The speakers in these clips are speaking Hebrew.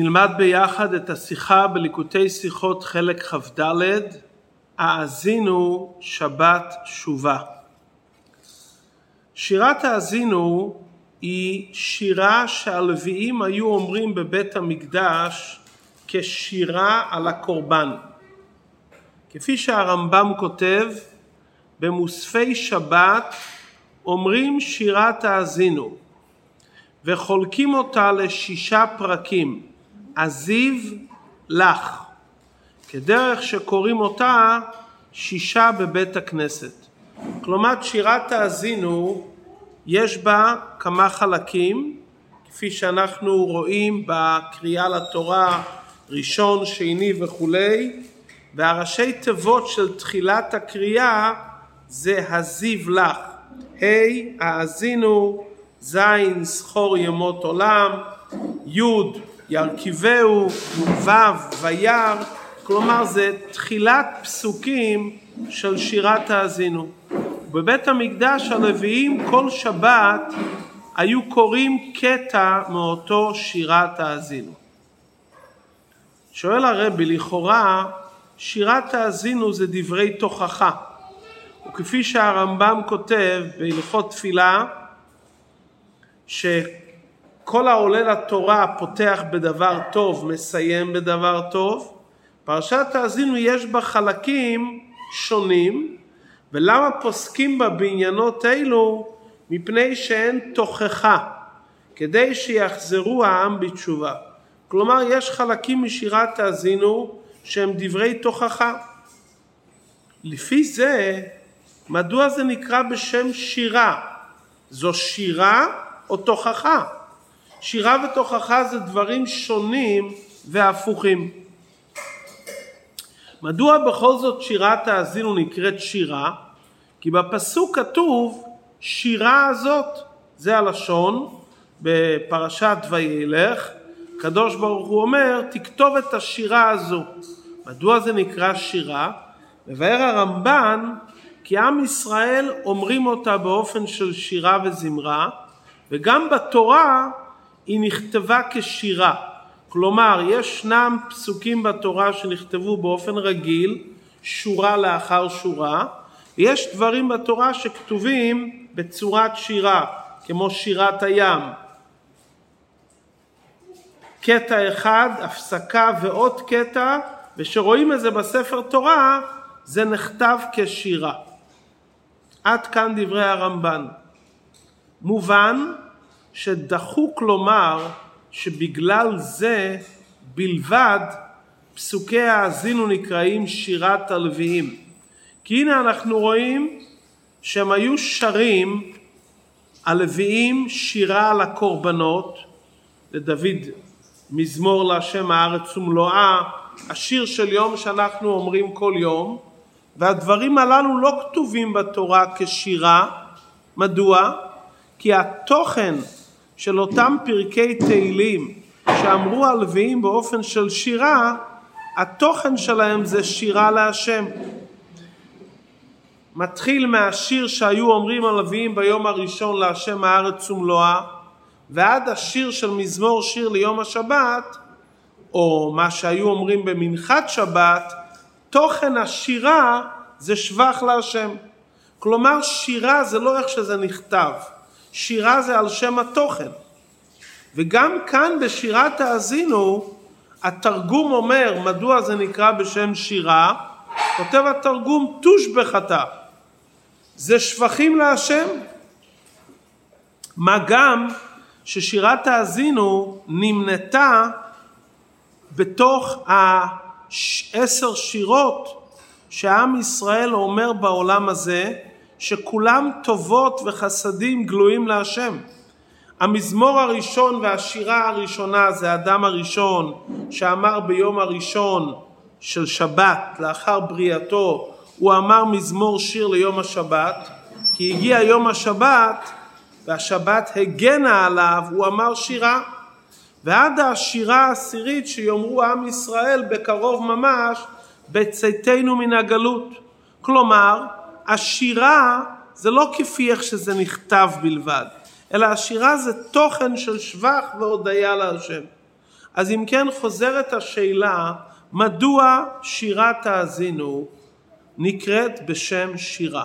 נלמד ביחד את השיחה בליקוטי שיחות חלק כ"ד, האזינו שבת שובה. שירת האזינו היא שירה שהלוויים היו אומרים בבית המקדש כשירה על הקורבן. כפי שהרמב"ם כותב, במוספי שבת אומרים שירת האזינו וחולקים אותה לשישה פרקים, אזיב לך, כדרך שקוראים אותה שישה בבית הכנסת. כלומר שירת האזינו יש בה כמה חלקים, כפי שאנחנו רואים בקריאה לתורה ראשון, שני וכולי, והראשי תיבות של תחילת הקריאה זה הזיב לך, ה' האזינו, ז' זכור ימות עולם, י' ירכיבהו, ו' וירא, כלומר זה תחילת פסוקים של שירת האזינו. בבית המקדש הלוויים כל שבת היו קוראים קטע מאותו שירת האזינו. שואל הרבי, לכאורה שירת האזינו זה דברי תוכחה. וכפי שהרמב"ם כותב בהלכות תפילה, שכל העולה לתורה פותח בדבר טוב, מסיים בדבר טוב, פרשת האזינו יש בה חלקים שונים, ולמה פוסקים בה בעניינות אלו? מפני שאין תוכחה, כדי שיחזרו העם בתשובה. כלומר, יש חלקים משירת האזינו שהם דברי תוכחה. לפי זה, מדוע זה נקרא בשם שירה? זו שירה או תוכחה? שירה ותוכחה זה דברים שונים והפוכים. מדוע בכל זאת שירת האזינו נקראת שירה? כי בפסוק כתוב שירה הזאת, זה הלשון בפרשת וילך, הקדוש ברוך הוא אומר תכתוב את השירה הזו. מדוע זה נקרא שירה? מבאר הרמב"ן כי עם ישראל אומרים אותה באופן של שירה וזמרה וגם בתורה היא נכתבה כשירה. כלומר, ישנם פסוקים בתורה שנכתבו באופן רגיל, שורה לאחר שורה, ויש דברים בתורה שכתובים בצורת שירה, כמו שירת הים. קטע אחד, הפסקה ועוד קטע, ושרואים את זה בספר תורה, זה נכתב כשירה. עד כאן דברי הרמב"ן. מובן שדחוק לומר שבגלל זה בלבד פסוקי האזינו נקראים שירת הלוויים. כי הנה אנחנו רואים שהם היו שרים הלוויים שירה על הקורבנות לדוד מזמור להשם הארץ ומלואה השיר של יום שאנחנו אומרים כל יום והדברים הללו לא כתובים בתורה כשירה מדוע? כי התוכן של אותם פרקי תהילים שאמרו הלוויים באופן של שירה, התוכן שלהם זה שירה להשם. מתחיל מהשיר שהיו אומרים הלוויים ביום הראשון להשם הארץ ומלואה, ועד השיר של מזמור שיר ליום השבת, או מה שהיו אומרים במנחת שבת, תוכן השירה זה שבח להשם. כלומר שירה זה לא איך שזה נכתב, שירה זה על שם התוכן. וגם כאן בשירת האזינו התרגום אומר מדוע זה נקרא בשם שירה, כותב התרגום תושבחתה. זה שבחים להשם. מה גם ששירת האזינו נמנתה בתוך העשר שירות שעם ישראל אומר בעולם הזה שכולם טובות וחסדים גלויים להשם. המזמור הראשון והשירה הראשונה זה אדם הראשון שאמר ביום הראשון של שבת לאחר בריאתו הוא אמר מזמור שיר ליום השבת כי הגיע יום השבת והשבת הגנה עליו הוא אמר שירה ועד השירה העשירית שיאמרו עם ישראל בקרוב ממש בצאתנו מן הגלות כלומר השירה זה לא כפי איך שזה נכתב בלבד, אלא השירה זה תוכן של שבח והודיה להשם. אז אם כן חוזרת השאלה, מדוע שירת האזינו נקראת בשם שירה?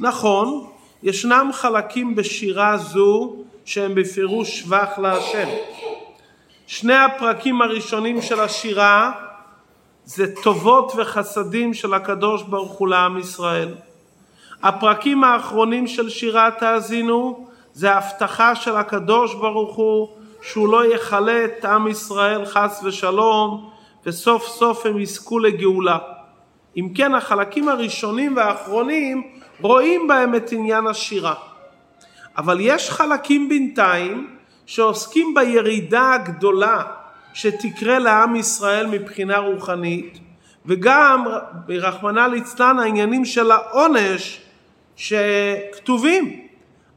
נכון, ישנם חלקים בשירה זו שהם בפירוש שבח להשם. שני הפרקים הראשונים של השירה זה טובות וחסדים של הקדוש ברוך הוא לעם ישראל. הפרקים האחרונים של שירת האזינו זה ההבטחה של הקדוש ברוך הוא שהוא לא יכלה את עם ישראל חס ושלום וסוף סוף הם יזכו לגאולה. אם כן החלקים הראשונים והאחרונים רואים בהם את עניין השירה. אבל יש חלקים בינתיים שעוסקים בירידה הגדולה שתקרה לעם ישראל מבחינה רוחנית וגם ברחמנא ליצלן העניינים של העונש שכתובים.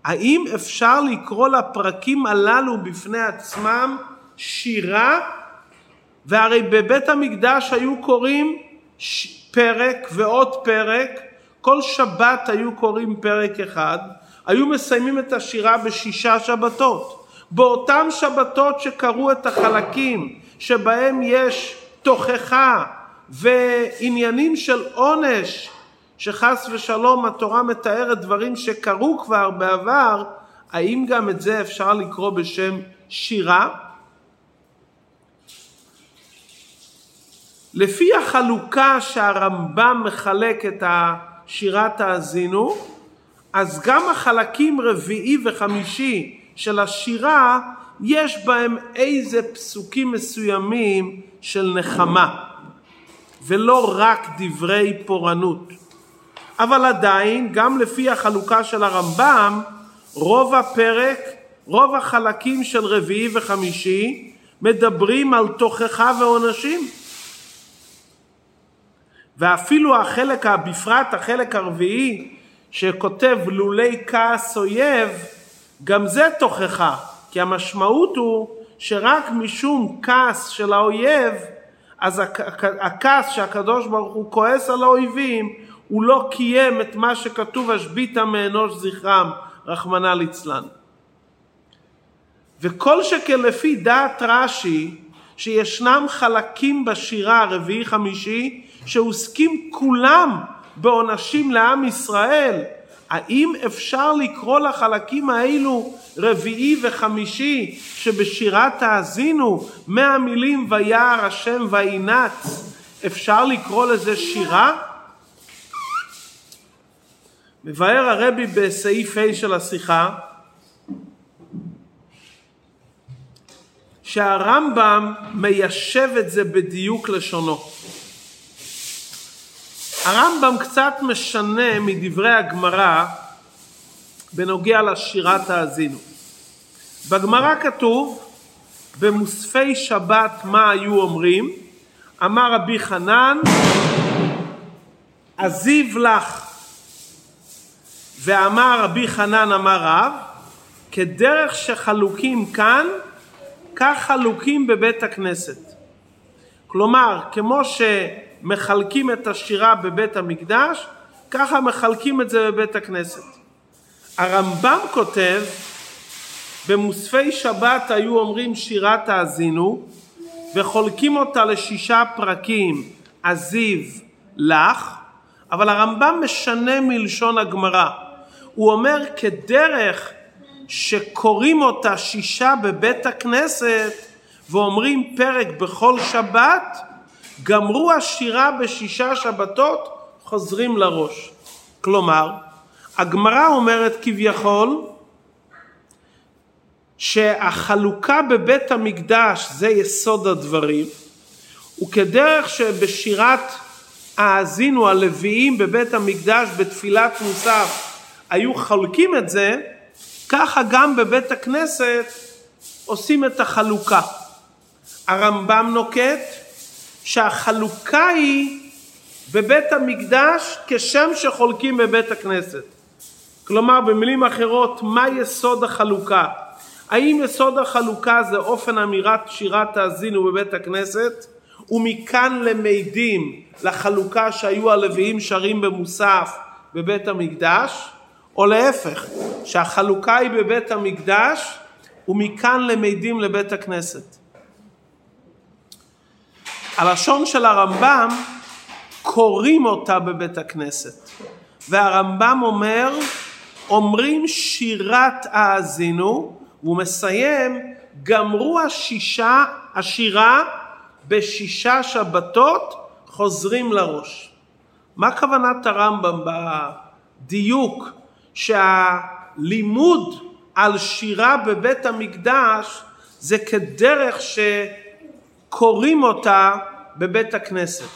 האם אפשר לקרוא לפרקים הללו בפני עצמם שירה? והרי בבית המקדש היו קוראים פרק ועוד פרק, כל שבת היו קוראים פרק אחד, היו מסיימים את השירה בשישה שבתות. באותם שבתות שקראו את החלקים שבהם יש תוכחה ועניינים של עונש שחס ושלום התורה מתארת דברים שקרו כבר בעבר, האם גם את זה אפשר לקרוא בשם שירה? לפי החלוקה שהרמב"ם מחלק את שירת האזינו, אז גם החלקים רביעי וחמישי של השירה יש בהם איזה פסוקים מסוימים של נחמה ולא רק דברי פורענות. אבל עדיין, גם לפי החלוקה של הרמב"ם, רוב הפרק, רוב החלקים של רביעי וחמישי מדברים על תוכחה ועונשים. ואפילו החלק, בפרט החלק הרביעי שכותב לולי כעס אויב, גם זה תוכחה, כי המשמעות הוא שרק משום כעס של האויב, אז הכעס שהקדוש ברוך הוא כועס על האויבים, הוא לא קיים את מה שכתוב השביתה מאנוש זכרם, רחמנא ליצלן. וכל שכן לפי דעת רש"י, שישנם חלקים בשירה הרביעי חמישי שעוסקים כולם בעונשים לעם ישראל, האם אפשר לקרוא לחלקים האלו רביעי וחמישי שבשירת האזינו מהמילים ויער השם וינץ אפשר לקרוא לזה שירה? מבאר הרבי בסעיף ה' של השיחה שהרמב"ם מיישב את זה בדיוק לשונו. הרמב"ם קצת משנה מדברי הגמרא בנוגע לשירת האזינו. בגמרא כתוב במוספי שבת מה היו אומרים? אמר רבי חנן עזיב לך ואמר רבי חנן אמר רב כדרך שחלוקים כאן כך חלוקים בבית הכנסת. כלומר כמו ש... מחלקים את השירה בבית המקדש, ככה מחלקים את זה בבית הכנסת. הרמב"ם כותב, במוספי שבת היו אומרים שירת האזינו, וחולקים אותה לשישה פרקים, עזיב לך, אבל הרמב"ם משנה מלשון הגמרא. הוא אומר כדרך שקוראים אותה שישה בבית הכנסת ואומרים פרק בכל שבת, גמרו השירה בשישה שבתות, חוזרים לראש. כלומר, הגמרא אומרת כביכול שהחלוקה בבית המקדש זה יסוד הדברים, וכדרך שבשירת האזינו הלוויים בבית המקדש בתפילת מוסף היו חולקים את זה, ככה גם בבית הכנסת עושים את החלוקה. הרמב"ם נוקט שהחלוקה היא בבית המקדש כשם שחולקים בבית הכנסת. כלומר במילים אחרות מה יסוד החלוקה? האם יסוד החלוקה זה אופן אמירת שירת האזינו בבית הכנסת ומכאן למדים לחלוקה שהיו הלוויים שרים במוסף בבית המקדש או להפך שהחלוקה היא בבית המקדש ומכאן למדים לבית הכנסת הלשון של הרמב"ם, קוראים אותה בבית הכנסת. והרמב"ם אומר, אומרים שירת האזינו, והוא מסיים, גמרו השישה, השירה בשישה שבתות, חוזרים לראש. מה כוונת הרמב"ם בדיוק שהלימוד על שירה בבית המקדש זה כדרך שקוראים אותה בבית הכנסת.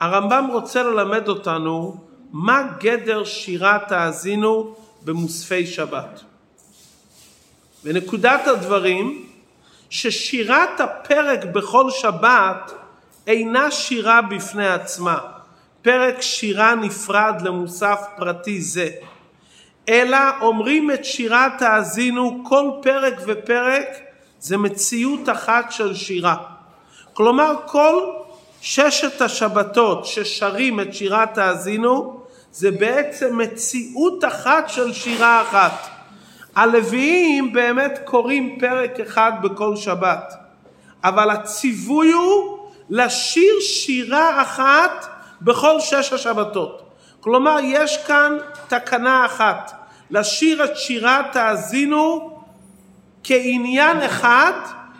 הרמב"ם רוצה ללמד אותנו מה גדר שירת האזינו במוספי שבת. ונקודת הדברים ששירת הפרק בכל שבת אינה שירה בפני עצמה, פרק שירה נפרד למוסף פרטי זה, אלא אומרים את שירת האזינו כל פרק ופרק זה מציאות אחת של שירה. כלומר כל ששת השבתות ששרים את שירת האזינו זה בעצם מציאות אחת של שירה אחת. הלוויים באמת קוראים פרק אחד בכל שבת, אבל הציווי הוא לשיר שירה אחת בכל שש השבתות. כלומר יש כאן תקנה אחת, לשיר את שירת האזינו כעניין אחד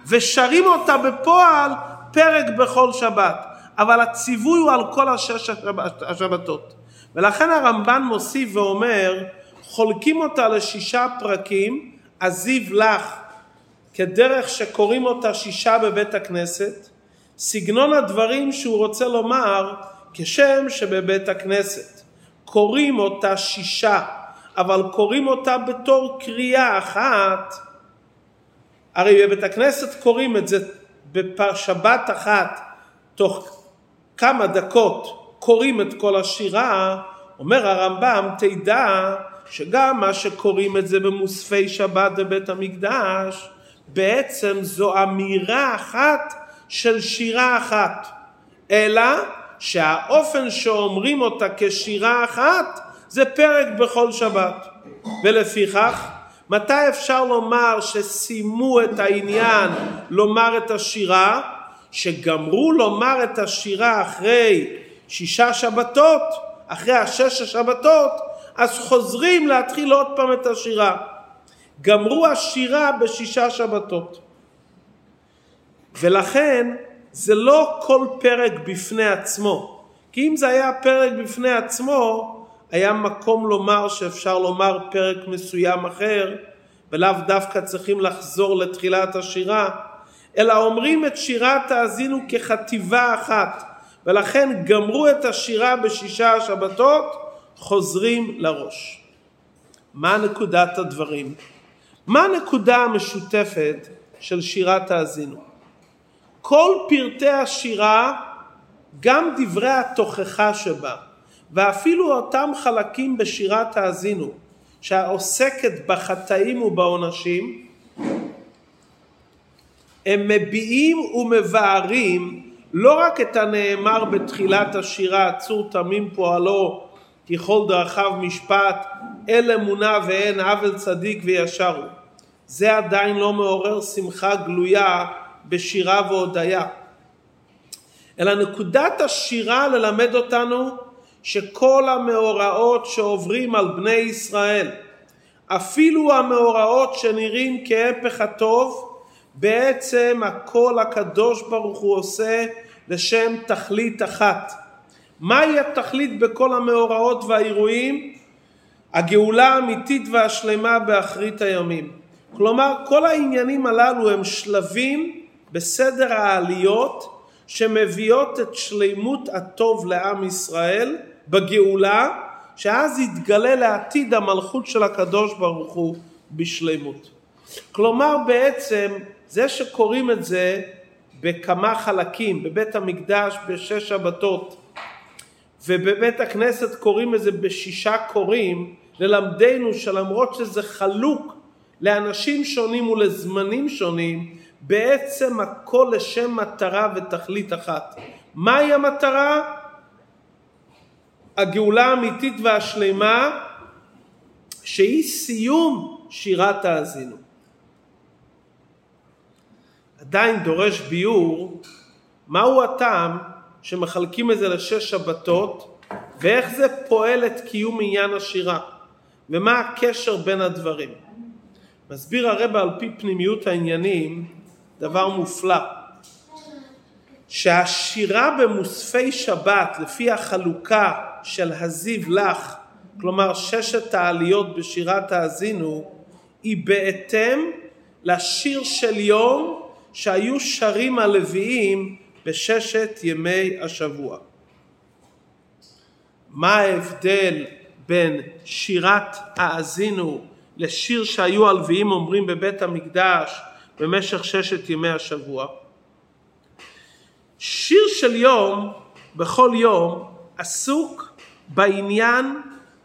ושרים אותה בפועל פרק בכל שבת, אבל הציווי הוא על כל השש השבתות. ולכן הרמב"ן מוסיף ואומר, חולקים אותה לשישה פרקים, עזיב לך, כדרך שקוראים אותה שישה בבית הכנסת, סגנון הדברים שהוא רוצה לומר כשם שבבית הכנסת קוראים אותה שישה, אבל קוראים אותה בתור קריאה אחת, הרי בבית הכנסת קוראים את זה בשבת אחת, תוך כמה דקות קוראים את כל השירה, אומר הרמב"ם, תדע שגם מה שקוראים את זה במוספי שבת בבית המקדש, בעצם זו אמירה אחת של שירה אחת, אלא שהאופן שאומרים אותה כשירה אחת זה פרק בכל שבת. ולפיכך, מתי אפשר לומר שסיימו את העניין לומר את השירה? שגמרו לומר את השירה אחרי שישה שבתות, אחרי השש השבתות, אז חוזרים להתחיל עוד פעם את השירה. גמרו השירה בשישה שבתות. ולכן זה לא כל פרק בפני עצמו. כי אם זה היה פרק בפני עצמו, היה מקום לומר שאפשר לומר פרק מסוים אחר, ולאו דווקא צריכים לחזור לתחילת השירה, אלא אומרים את שירת האזינו כחטיבה אחת, ולכן גמרו את השירה בשישה השבתות, חוזרים לראש. מה נקודת הדברים? מה הנקודה המשותפת של שירת האזינו? כל פרטי השירה, גם דברי התוכחה שבה, ואפילו אותם חלקים בשירת האזינו, שעוסקת בחטאים ובעונשים, הם מביעים ומבארים לא רק את הנאמר בתחילת השירה, צור תמים פועלו, כי כל דרכיו משפט, אל אמונה ואין עוול צדיק וישר הוא. זה עדיין לא מעורר שמחה גלויה בשירה והודיה. אלא נקודת השירה ללמד אותנו שכל המאורעות שעוברים על בני ישראל, אפילו המאורעות שנראים כהפך הטוב, בעצם הכל הקדוש ברוך הוא עושה לשם תכלית אחת. מהי התכלית בכל המאורעות והאירועים? הגאולה האמיתית והשלמה באחרית הימים. כלומר כל העניינים הללו הם שלבים בסדר העליות שמביאות את שלימות הטוב לעם ישראל בגאולה שאז יתגלה לעתיד המלכות של הקדוש ברוך הוא בשלמות. כלומר בעצם זה שקוראים את זה בכמה חלקים, בבית המקדש בשש שבתות ובבית הכנסת קוראים את זה בשישה קוראים, ללמדנו שלמרות שזה חלוק לאנשים שונים ולזמנים שונים, בעצם הכל לשם מטרה ותכלית אחת. מהי המטרה? הגאולה האמיתית והשלמה שהיא סיום שירת האזינו. עדיין דורש ביור מהו הטעם שמחלקים את זה לשש שבתות, ואיך זה פועל את קיום עניין השירה, ומה הקשר בין הדברים. מסביר הרבה על פי פנימיות העניינים דבר מופלא, שהשירה במוספי שבת לפי החלוקה של הזיו לך, כלומר ששת העליות בשירת האזינו, היא בהתאם לשיר של יום שהיו שרים הלוויים בששת ימי השבוע. מה ההבדל בין שירת האזינו לשיר שהיו הלוויים אומרים בבית המקדש במשך ששת ימי השבוע? שיר של יום בכל יום עסוק בעניין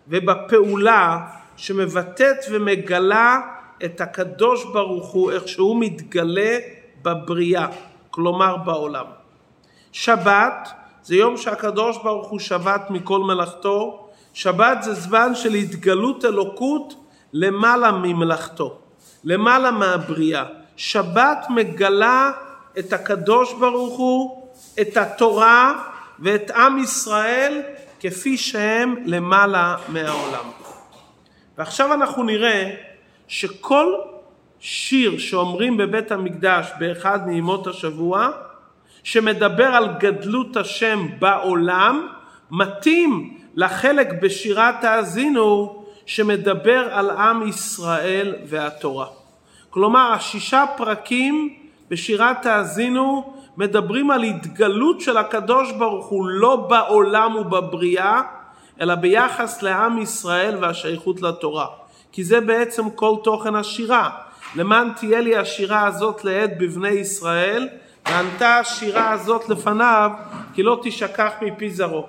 ובפעולה שמבטאת ומגלה את הקדוש ברוך הוא איך שהוא מתגלה בבריאה, כלומר בעולם. שבת זה יום שהקדוש ברוך הוא שבת מכל מלאכתו, שבת זה זמן של התגלות אלוקות למעלה ממלאכתו, למעלה מהבריאה. שבת מגלה את הקדוש ברוך הוא, את התורה ואת עם ישראל כפי שהם למעלה מהעולם. ועכשיו אנחנו נראה שכל שיר שאומרים בבית המקדש באחד מימות השבוע, שמדבר על גדלות השם בעולם, מתאים לחלק בשירת האזינו שמדבר על עם ישראל והתורה. כלומר, השישה פרקים בשירת האזינו מדברים על התגלות של הקדוש ברוך הוא לא בעולם ובבריאה, אלא ביחס לעם ישראל והשייכות לתורה. כי זה בעצם כל תוכן השירה. למען תהיה לי השירה הזאת לעד בבני ישראל, וענתה השירה הזאת לפניו, כי לא תשכח מפי זרעו.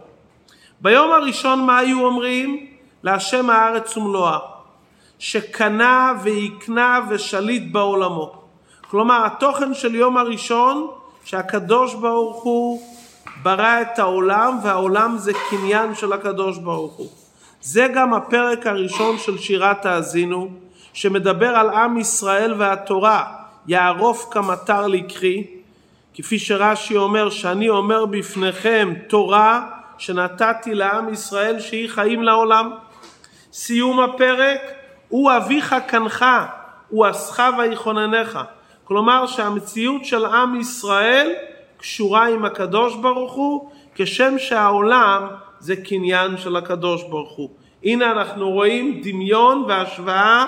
ביום הראשון מה היו אומרים? להשם הארץ ומלואה, שקנה ויקנה ושליט בעולמו. כלומר, התוכן של יום הראשון, שהקדוש ברוך הוא ברא את העולם, והעולם זה קניין של הקדוש ברוך הוא. זה גם הפרק הראשון של שירת האזינו, שמדבר על עם ישראל והתורה, יערוף כמטר לקחי, כפי שרש"י אומר, שאני אומר בפניכם תורה שנתתי לעם ישראל שהיא חיים לעולם. סיום הפרק, הוא אביך קנך, הוא עשך ויכוננך. כלומר שהמציאות של עם ישראל קשורה עם הקדוש ברוך הוא, כשם שהעולם זה קניין של הקדוש ברוך הוא. הנה אנחנו רואים דמיון והשוואה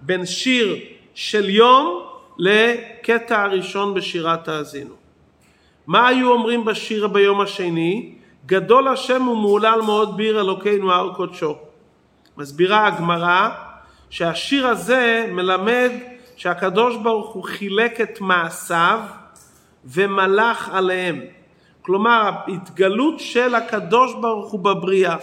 בין שיר של יום לקטע הראשון בשירת האזינו. מה היו אומרים בשיר ביום השני? גדול השם ומהולל מאוד ביר אלוקינו הר קודשו. מסבירה הגמרא שהשיר הזה מלמד שהקדוש ברוך הוא חילק את מעשיו ומלך עליהם. כלומר, התגלות של הקדוש ברוך הוא בבריאה.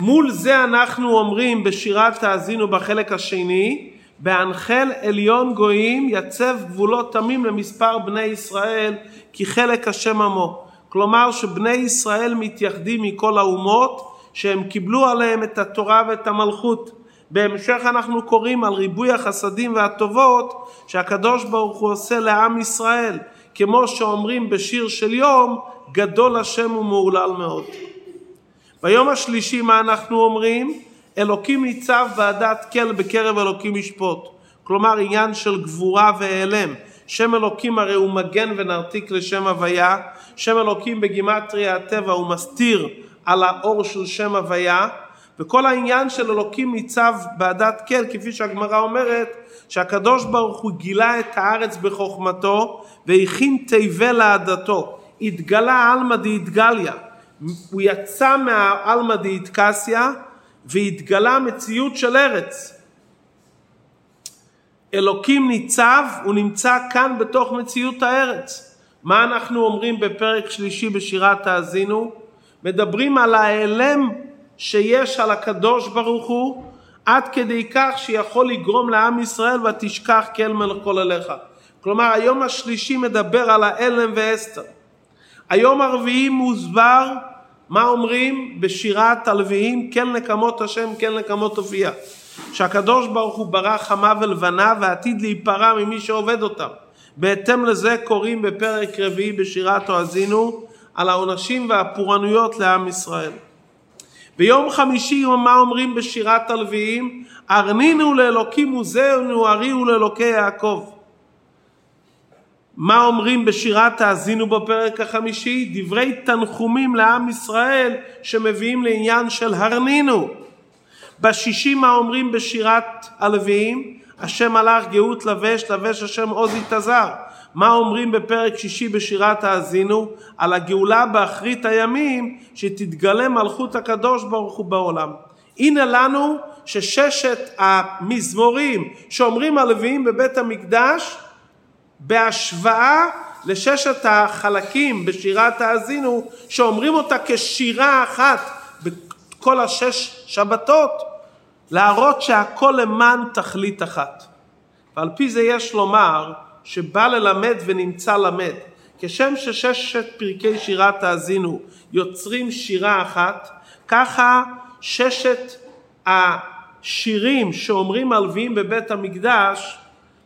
מול זה אנחנו אומרים בשירת תאזינו בחלק השני, בהנחל עליון גויים יצב גבולות תמים למספר בני ישראל כי חלק השם עמו. כלומר שבני ישראל מתייחדים מכל האומות שהם קיבלו עליהם את התורה ואת המלכות. בהמשך אנחנו קוראים על ריבוי החסדים והטובות שהקדוש ברוך הוא עושה לעם ישראל. כמו שאומרים בשיר של יום, גדול השם ומהולל מאוד. ביום השלישי מה אנחנו אומרים? אלוקים ניצב בעדת כל בקרב אלוקים ישפוט. כלומר עניין של גבורה והיעלם. שם אלוקים הרי הוא מגן ונרתיק לשם הוויה. שם אלוקים בגימטריה הטבע הוא מסתיר על האור של שם הוויה. וכל העניין של אלוקים ניצב בעדת כל, כפי שהגמרא אומרת, שהקדוש ברוך הוא גילה את הארץ בחוכמתו והכין תיבל לעדתו. התגלה עלמא דאיתגליה. הוא יצא מהעלמא דאיתקסיה והתגלה מציאות של ארץ. אלוקים ניצב, הוא נמצא כאן בתוך מציאות הארץ. מה אנחנו אומרים בפרק שלישי בשירת האזינו? מדברים על ההיעלם שיש על הקדוש ברוך הוא עד כדי כך שיכול לגרום לעם ישראל ותשכח כל מלכו אליך. כלומר היום השלישי מדבר על האלם ואסתר. היום הרביעי מוסבר מה אומרים בשירת הלוויים כן נקמות השם כן נקמות הופיע שהקדוש ברוך הוא ברא חמה ולבנה ועתיד להיפרע ממי שעובד אותם בהתאם לזה קוראים בפרק רביעי בשירת האזינו על העונשים והפורענויות לעם ישראל. ביום חמישי מה אומרים בשירת הלוויים? ארנינו לאלוקים עוזנו אריהו לאלוקי יעקב. מה אומרים בשירת האזינו בפרק החמישי? דברי תנחומים לעם ישראל שמביאים לעניין של הרנינו. בשישי מה אומרים בשירת הלוויים? השם מלאך גאות לבש, לבש השם עוז יתזר. מה אומרים בפרק שישי בשירת האזינו? על הגאולה באחרית הימים שתתגלה מלכות הקדוש ברוך הוא בעולם. הנה לנו שששת המזמורים שאומרים הלוויים בבית המקדש בהשוואה לששת החלקים בשירת האזינו שאומרים אותה כשירה אחת בכל השש שבתות להראות שהכל למען תכלית אחת. ועל פי זה יש לומר שבא ללמד ונמצא למד. כשם שששת פרקי שירת האזינו יוצרים שירה אחת, ככה ששת השירים שאומרים הלוויים בבית המקדש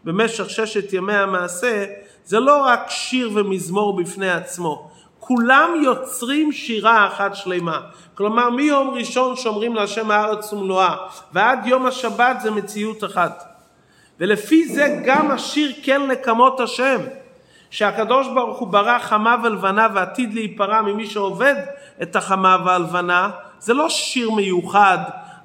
במשך ששת ימי המעשה, זה לא רק שיר ומזמור בפני עצמו, כולם יוצרים שירה אחת שלמה. כלומר מיום ראשון שומרים להשם הארץ ומלואה ועד יום השבת זה מציאות אחת. ולפי זה גם השיר כן נקמות השם שהקדוש ברוך הוא ברא חמה ולבנה ועתיד להיפרע ממי שעובד את החמה והלבנה זה לא שיר מיוחד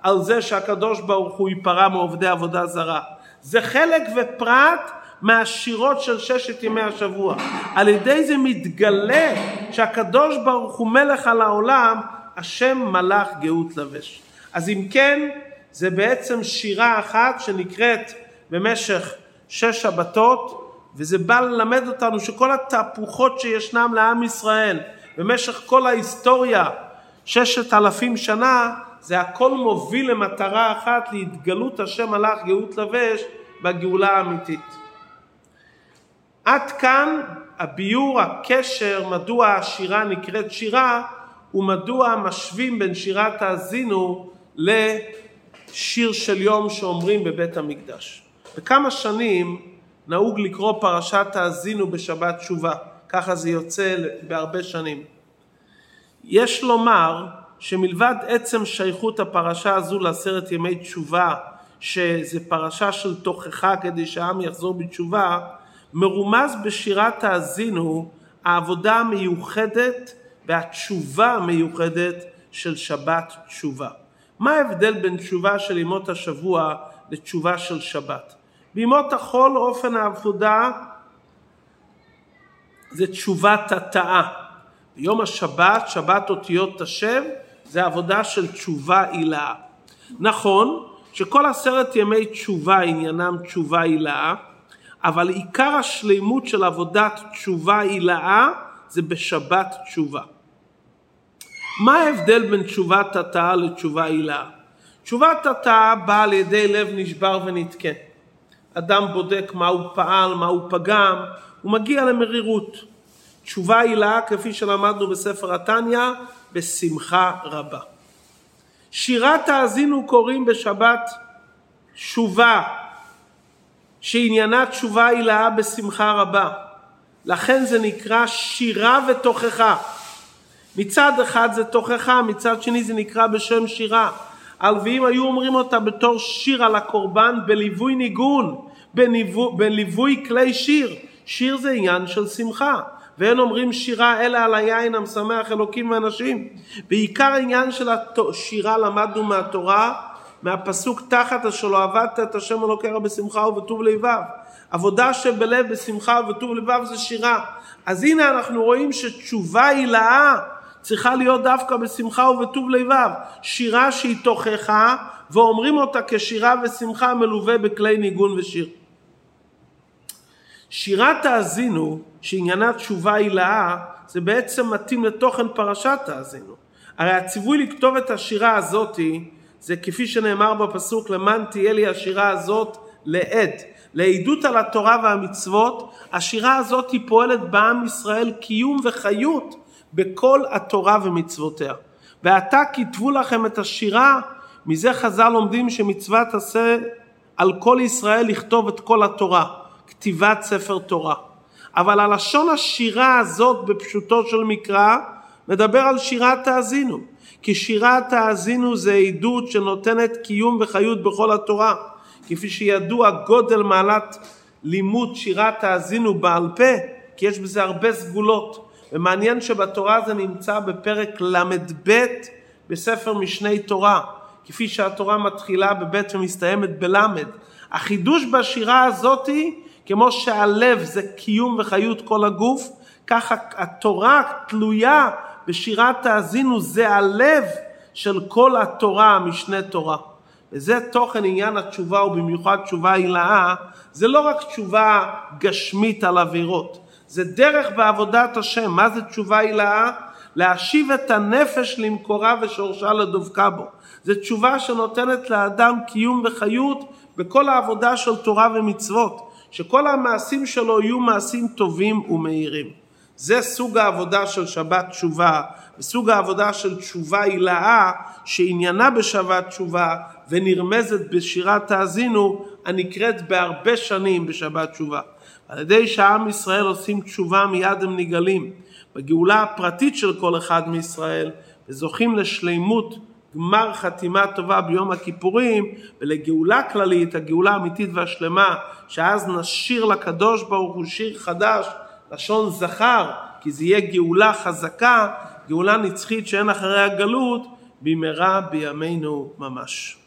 על זה שהקדוש ברוך הוא ייפרע מעובדי עבודה זרה זה חלק ופרט מהשירות של ששת ימי השבוע. על ידי זה מתגלה שהקדוש ברוך הוא מלך על העולם, השם מלאך גאות לבש. אז אם כן, זה בעצם שירה אחת שנקראת במשך שש שבתות, וזה בא ללמד אותנו שכל התהפוכות שישנם לעם ישראל במשך כל ההיסטוריה, ששת אלפים שנה, זה הכל מוביל למטרה אחת, להתגלות השם מלאך גאות לבש בגאולה האמיתית. עד כאן הביור, הקשר, מדוע השירה נקראת שירה ומדוע משווים בין שירת האזינו לשיר של יום שאומרים בבית המקדש. בכמה שנים נהוג לקרוא פרשת האזינו בשבת תשובה, ככה זה יוצא בהרבה שנים. יש לומר שמלבד עצם שייכות הפרשה הזו לעשרת ימי תשובה, שזה פרשה של תוכחה כדי שהעם יחזור בתשובה, מרומז בשירת האזינו העבודה המיוחדת והתשובה המיוחדת של שבת תשובה. מה ההבדל בין תשובה של ימות השבוע לתשובה של שבת? בימות החול אופן העבודה זה תשובת התאה. ביום השבת, שבת אותיות השב, זה עבודה של תשובה הילאה. נכון שכל עשרת ימי תשובה עניינם תשובה הילאה, אבל עיקר השלימות של עבודת תשובה הילאה זה בשבת תשובה. מה ההבדל בין תשובת התאה לתשובה הילאה? תשובת התאה באה על ידי לב נשבר ונתקה. אדם בודק מה הוא פעל, מה הוא פגם, הוא מגיע למרירות. תשובה הילאה, כפי שלמדנו בספר התניא, בשמחה רבה. שירת האזינו קוראים בשבת שובה, שעניינה תשובה הילאה בשמחה רבה. לכן זה נקרא שירה ותוכחה. מצד אחד זה תוכחה, מצד שני זה נקרא בשם שירה. הלוויים היו אומרים אותה בתור שיר על הקורבן בליווי ניגון, בליווי, בליווי כלי שיר. שיר זה עניין של שמחה. ואין אומרים שירה אלא על היין המשמח אלוקים ואנשים. בעיקר העניין של השירה למדנו מהתורה, מהפסוק תחת אשר לא עבדת את השם אלוקיך בשמחה ובטוב לבב. עבודה שבלב בשמחה ובטוב לבב זה שירה. אז הנה אנחנו רואים שתשובה הילאה צריכה להיות דווקא בשמחה ובטוב לבב. שירה שהיא תוכחה ואומרים אותה כשירה ושמחה מלווה בכלי ניגון ושיר. שירת האזינו, שעניינה תשובה הילאה, זה בעצם מתאים לתוכן פרשת האזינו. הרי הציווי לכתוב את השירה הזאתי, זה כפי שנאמר בפסוק, למען תהיה לי השירה הזאת לעד, לעדות על התורה והמצוות, השירה הזאת היא פועלת בעם ישראל קיום וחיות בכל התורה ומצוותיה. ועתה כתבו לכם את השירה, מזה חז"ל לומדים שמצוות עשה על כל ישראל לכתוב את כל התורה. כתיבת ספר תורה. אבל הלשון השירה הזאת בפשוטו של מקרא מדבר על שירת האזינו. כי שירת האזינו זה עדות שנותנת קיום וחיות בכל התורה. כפי שידוע גודל מעלת לימוד שירת האזינו בעל פה, כי יש בזה הרבה סגולות. ומעניין שבתורה זה נמצא בפרק ל"ב בספר משני תורה, כפי שהתורה מתחילה בב' ומסתיימת בל'. החידוש בשירה הזאתי, כמו שהלב זה קיום וחיות כל הגוף, ככה התורה תלויה בשירת האזינו, זה הלב של כל התורה, משנה תורה. וזה תוכן עניין התשובה ובמיוחד תשובה הילאה, זה לא רק תשובה גשמית על עבירות, זה דרך בעבודת השם. מה זה תשובה הילאה? להשיב את הנפש למקורה ושורשה לדבקה בו. זו תשובה שנותנת לאדם קיום וחיות בכל העבודה של תורה ומצוות, שכל המעשים שלו יהיו מעשים טובים ומהירים. זה סוג העבודה של שבת תשובה, וסוג העבודה של תשובה הילאה, שעניינה בשבת תשובה ונרמזת בשירת תאזינו, הנקראת בהרבה שנים בשבת תשובה. על ידי שעם ישראל עושים תשובה מיד הם נגלים בגאולה הפרטית של כל אחד מישראל וזוכים לשלימות גמר חתימה טובה ביום הכיפורים ולגאולה כללית, הגאולה האמיתית והשלמה שאז נשיר לקדוש ברוך הוא שיר חדש, לשון זכר, כי זה יהיה גאולה חזקה, גאולה נצחית שאין אחריה גלות, במהרה בימינו ממש.